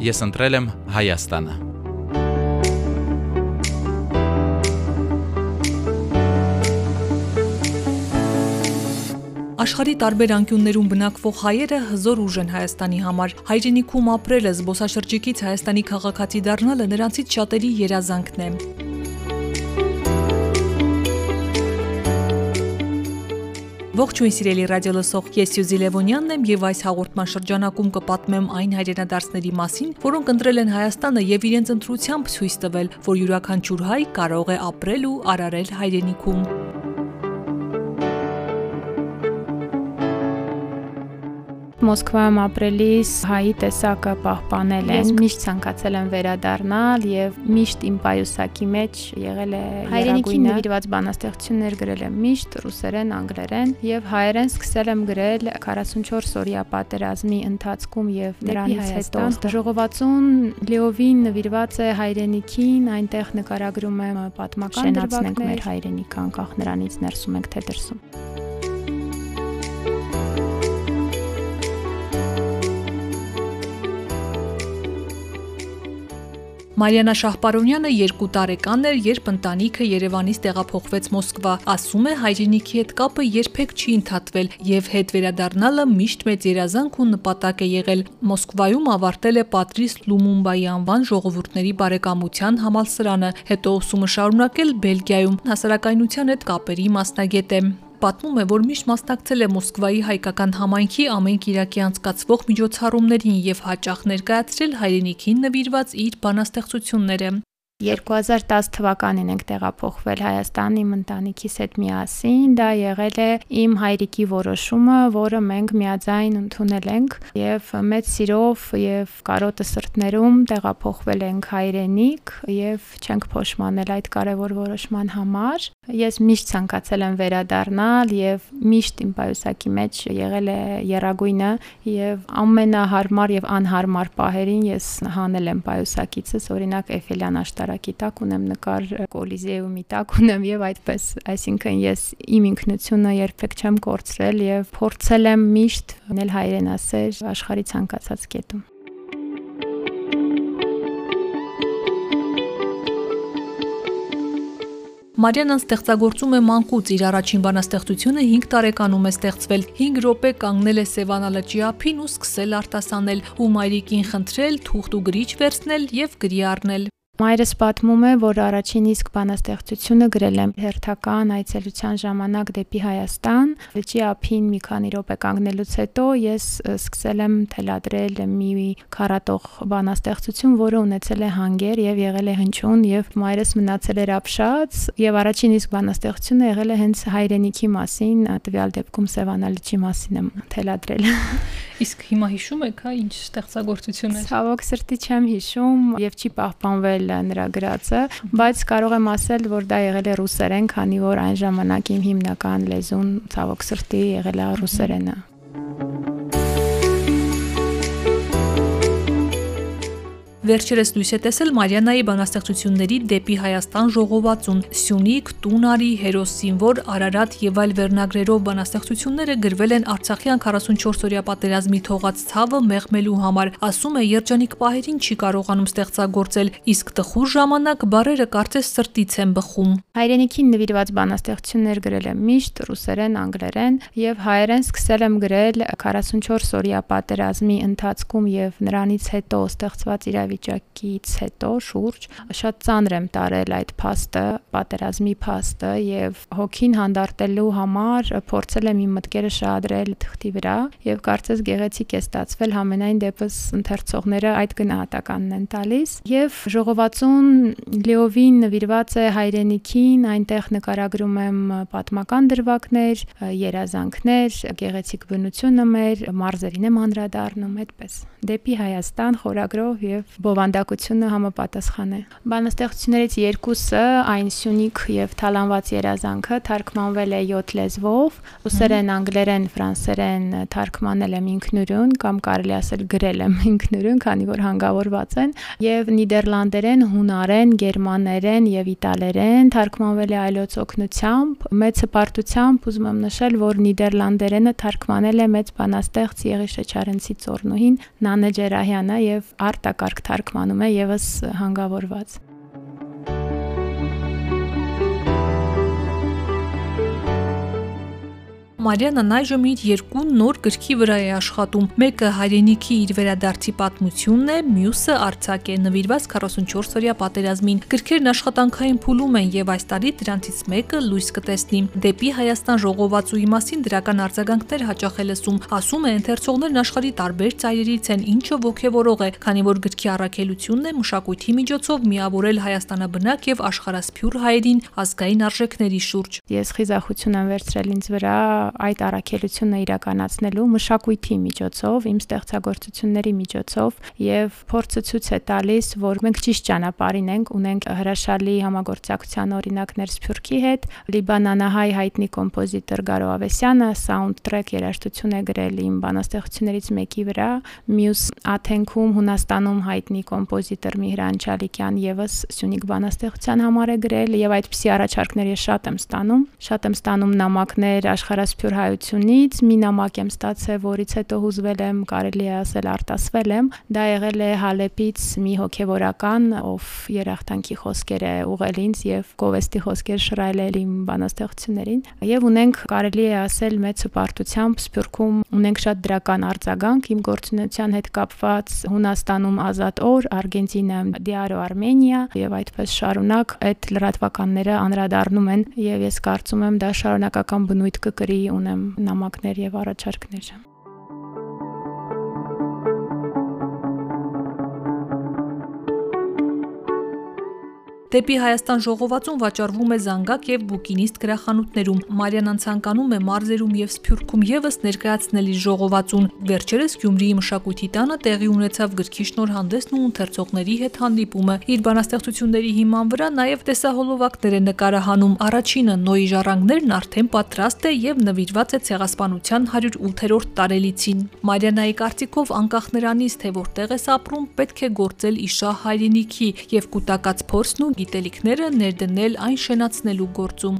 Ես ընտրել եմ Հայաստանը։ Աշխարի տարբեր անկյուններում բնակվող հայերը հզոր ուժ են Հայաստանի համար։ Հայրենիքում ապրելը, զբոսաշրջիկից Հայաստանի քաղաքացի դառնալը նրանցից շատերի երազանքն է։ Ողջույն սիրելի ռադիոլսող, ես Սյուզի Լևոնյանն եմ եւ այս հաղորդման շրջանակում կպատմեմ այն հայրենադարձների մասին, որոնք ընտրել են Հայաստանը եւ իրենց ընտրությամբ ցույց տվել, որ յուրաքանչյուր հայ կարող է ապրել ու արարել հայրենիքում։ Մոսկվայում ապրելիս հայի տեսակը պահպանել եմ։ Ես միշտ ցանկացել եմ վերադառնալ եւ միշտ իմ պայուսակի մեջ եղել է հայրենիքին նվիրված բանաստեղծություններ գրել եմ միշտ ռուսերեն, անգլերեն եւ հայերեն սկսել եմ գրել 44 օրյա պատերազմի ընթացքում եւ դրանից հետո ժողովածուն Լեովին նվիրված է հայրենիքին, այնտեղ նկարագրում եմ պատմական դրվագներ հայրենիք անկախ նրանից ներսում ենք թե դրսում։ Մարիանա Շահպարոնյանը երկու տարեկան էր, երբ ընտանիքը Երևանից տեղափոխվեց Մոսկվա։ Ասում է, հայրենիքի հետ կապը երբեք չի ընդհատվել եւ հետ վերադառնալը միշտ մեծ երազանք ու նպատակ է եղել։ Մոսկվայում ավարտել է Պատրիս Լումումբայի անվան ժողովուրդների բարեկամության համալսարանը, հետո ուսումը շարունակել Բելգիայում, հասարակայնության հետ կապերի մասնագետ է պատմում է, որ միշտ մասնակցել է Մոսկվայի հայկական համայնքի ամեն Կիրակի անցկացվող միջոցառումներին եւ հաճախ ներկայացրել հայրենիքին նվիրված իր բանաստեղծությունները։ 2010 թվականին ենք տեղափոխվել Հայաստան իմ ընտանիքիս հետ միասին։ Դա եղել է իմ հայրիկի որոշումը, որը մենք միաձայն ընդունել ենք եւ մեծ սիրով եւ կարոտը սրտներում տեղափոխվել ենք հայրենիք եւ չենք փոշմանել այդ կարեւոր որոշման համար։ Ես միշտ ցանկացել եմ վերադառնալ եւ միշտ իմ պայուսակի մեջ եղել է երագույնը եւ ամենահարմար եւ անհարմար պահերին ես հանել եմ պայուսակիցս, օրինակ Էֆելյան աշտար նկարակի տակ ունեմ նկար կոլիզեումի տակ ունեմ եւ այդպես այսինքն ես իմ ինքնությունը երբեք չեմ կորցրել եւ փորձել եմ միշտ անել հայրենասեր աշխարհի ցանկացած կետում Մարիանան ստեղծագործում է մանկուց իր առաջին բանաստեղծությունը 5 տարեկանում է ստեղծվել։ 5 րոպե կանգնել է Սևանա լճի ափին ու սկսել արտասանել ու մայրիկին խնդրել թուղթ ու գրիչ վերցնել եւ գրի առնել։ Մայրս պատմում է, որ առաջին իսկ բանաստեղծությունը գրել եմ հերթական այցելության ժամանակ դեպի Հայաստան։ Լճի ափին մի քանի րոպե կանգնելուց հետո ես սկսել եմ թելադրել մի քարատող բանաստեղծություն, որը ունեցել է հանգեր եւ եղել է հնչյուն եւ մայրս մնացել էր ապշած եւ առաջին իսկ բանաստեղծությունը եղել է հենց հայրենիքի մասին, տվյալ դեպքում Սևանալճի մասին եմ թելադրել։ Իսկ հիմա հիշում եք, հա, ինչ ստեղծագործություն է։ Ցավոք սրտի չեմ հիշում եւ չի պահպանվել նրա գրածը, բայց կարող եմ ասել, որ դա եղել է ռուսերեն, քանի որ այն ժամանակ իմ հիմնական լեզուն ցավոք սրտի եղել է ռուսերենը։ Վերջերս լույս է տեսել Մարիանայի բանաստեղծությունների դեպի Հայաստան ժողովածուն՝ Սյունիք, Տունարի, Հերոս Սինվոր, Արարատ եւ այլ վերնագրերով բանաստեղծությունները գրվել են Արցախյան 44-օրյա պատերազմի թողած ցավը մեղմելու համար։ Ասում է, երջանիկ պահերին չի կարողանում ստեղծագործել, իսկ տխուր ժամանակ բարերը կարծես սրտից են բխում։ Հայրենիքին նվիրված բանաստեղծություններ գրել եմ միշտ ռուսերեն, անգլերեն եւ հայերեն սկսել եմ գրել 44 օրյա պատերազմի ընթացքում եւ նրանից հետո ստեղծված իրավիճակի իրավիճակից հետո շուրջ շատ ծանր եմ տարել այդ փաստը, պատերազմի փաստը եւ հոգին հանդարտելու համար փորձել եմ իմ մտքերը շահադրել թղթի վրա եւ կարծես գեղեցիկ է ստացվել համենայն դեպս ընթերցողները այդ գնահատականն են տալիս եւ ժողովածուն Լեովին նվիրված է հայրենիքին, այնտեղ նկարագրում եմ պատմական դրվագներ, երազանքներ, գեղեցիկ բնությունը մեր, մարզերին եմ անդրադառնում այդպես։ Դեպի Հայաստան խորագրով եւ բովանդակությունը համապատասխան է։ Բանաստեղծություններից երկուսը այն Սյունիք եւ Թալանված երազանքը թարգմանվել է 7 լեզվով՝ ռուսերեն, անգլերեն, ֆրանսերեն թարգմանել եմ ինքնուրույն կամ կարելի ասել գրել եմ ինքնուրույն, քանի որ հանգավորված են, եւ նիդերլանդերեն, հունարեն, գերմաներեն եւ իտալերեն թարգմանվել է այլոց օգնությամբ։ Մեծ հպարտությամբ ուզում եմ նշել, որ նիդերլանդերենը թարգմանել է մեծ բանաստեղծ Եղիշե Չարենցի ծորնուհին Նանե Ջերահյանը եւ արտակարգ թարգմանում է եւս հանգավորված։ Մարիանան այժմ իր երկու նոր գրքի վրա է աշխատում։ Մեկը հայրենիքի իր վերադարձի պատմությունն է, մյուսը Արցակ է, նվիրված 44-օրյա պատերազմին։ Գրքերն աշխատանքային փուլում են եւ այս տարի դրանցից մեկը լույս կտեսնի։ Դեպի Հայաստան ժողովածուի մասին դրական արձագանքներ հաճախ է լսում։ Ասում է, ընթերցողներն աշխարի տարբեր ծայրերից են, ինչը ողջևորող է, քանի որ գրքի առաքելությունն է մշակույթի միջոցով միավորել Հայաստանաբնակ եւ աշխարհասփյուր հայերին ազգային արժեքների շուրջ։ Ես խիզախություն եմ վերցրել ինձ վրա այդ առաքելությունը իրականացնելու մշակույթի միջոցով, իմ ստեղծագործությունների միջոցով եւ փորձը ցույց է տալիս, որ մենք ճիշտ ճանապարհին ենք, ունենք հրաշալի համագործակցության օրինակներ Սփյուռքի հետ, Լիբանանահայ հայտնի կոմպոզիտոր Գարո Ավեսյանը սաունդտրեք երաժշտություն է գրել իմ բանաստեղծություններից մեկի վրա, մյուս Աթենքում Հունաստանում հայտնի կոմպոզիտոր Միհրան Չալիկյան եւս Սյունիք բանաստեղծության համար է գրել եւ այդպիսի առաջարկներ ես շատ եմ ստանում, շատ եմ ստանում նամակներ աշխարհաս սփյուր հայությունից մի նամակ եմ ստացել, որից հետո հուզվել եմ, կարելի է ասել արտասվել եմ։ Դա եղել է Հալեպից մի հոգևորական, ով երախտանքի խոսքեր է ուղել ինձ եւ գովեստի խոսքեր շրայլել իմ բանաստեղծություններին։ Եվ ունենք կարելի է ասել մեծ հպարտությամբ Սփյուռքում ունենք շատ դրական արձագանք իմ գործունեության հետ կապված Հունաստանում ազատ օր, Արգենտինայում Դիարո Արմենիա եւ այդպես շարունակ այդ լրատվականները անդրադառնում են եւ ես կարծում եմ դա շարունակական բնույթ կկրի ունեմ նամակներ եւ առաջարկներ։ Դեպի Հայաստան ժողովածուն վաճառվում է Զանգակ եւ Բուկինիստ գրախանութներում։ Մարիանան ցանկանում է մարզերում եւ Սփյուռքում եւս ներկայացնել իր ժողովածուն։ Վերջերս Գյումրիի մշակույթի տանը տեղի ունեցավ գրքի շնորհանդեսն ու ընթերցողների հետ հանդիպումը։ Իր բանաստեղծությունների հիման վրա նաեւ տեսահոլովակներ է նկարահանում։ Առաջինը Նոյի ժառանգներն արդեն պատրաստ է եւ նվիրված է ցեղասպանության 108-րդ տարելիցին։ Մարիանայի կարծիքով անկախ նրանից, թե որտեղ ես ապրում, պետք է գործել իշա հայրենիքի եւ կൂട്ടակած փորձն ու գիտելիքները ներդնել այն շենացնելու գործում։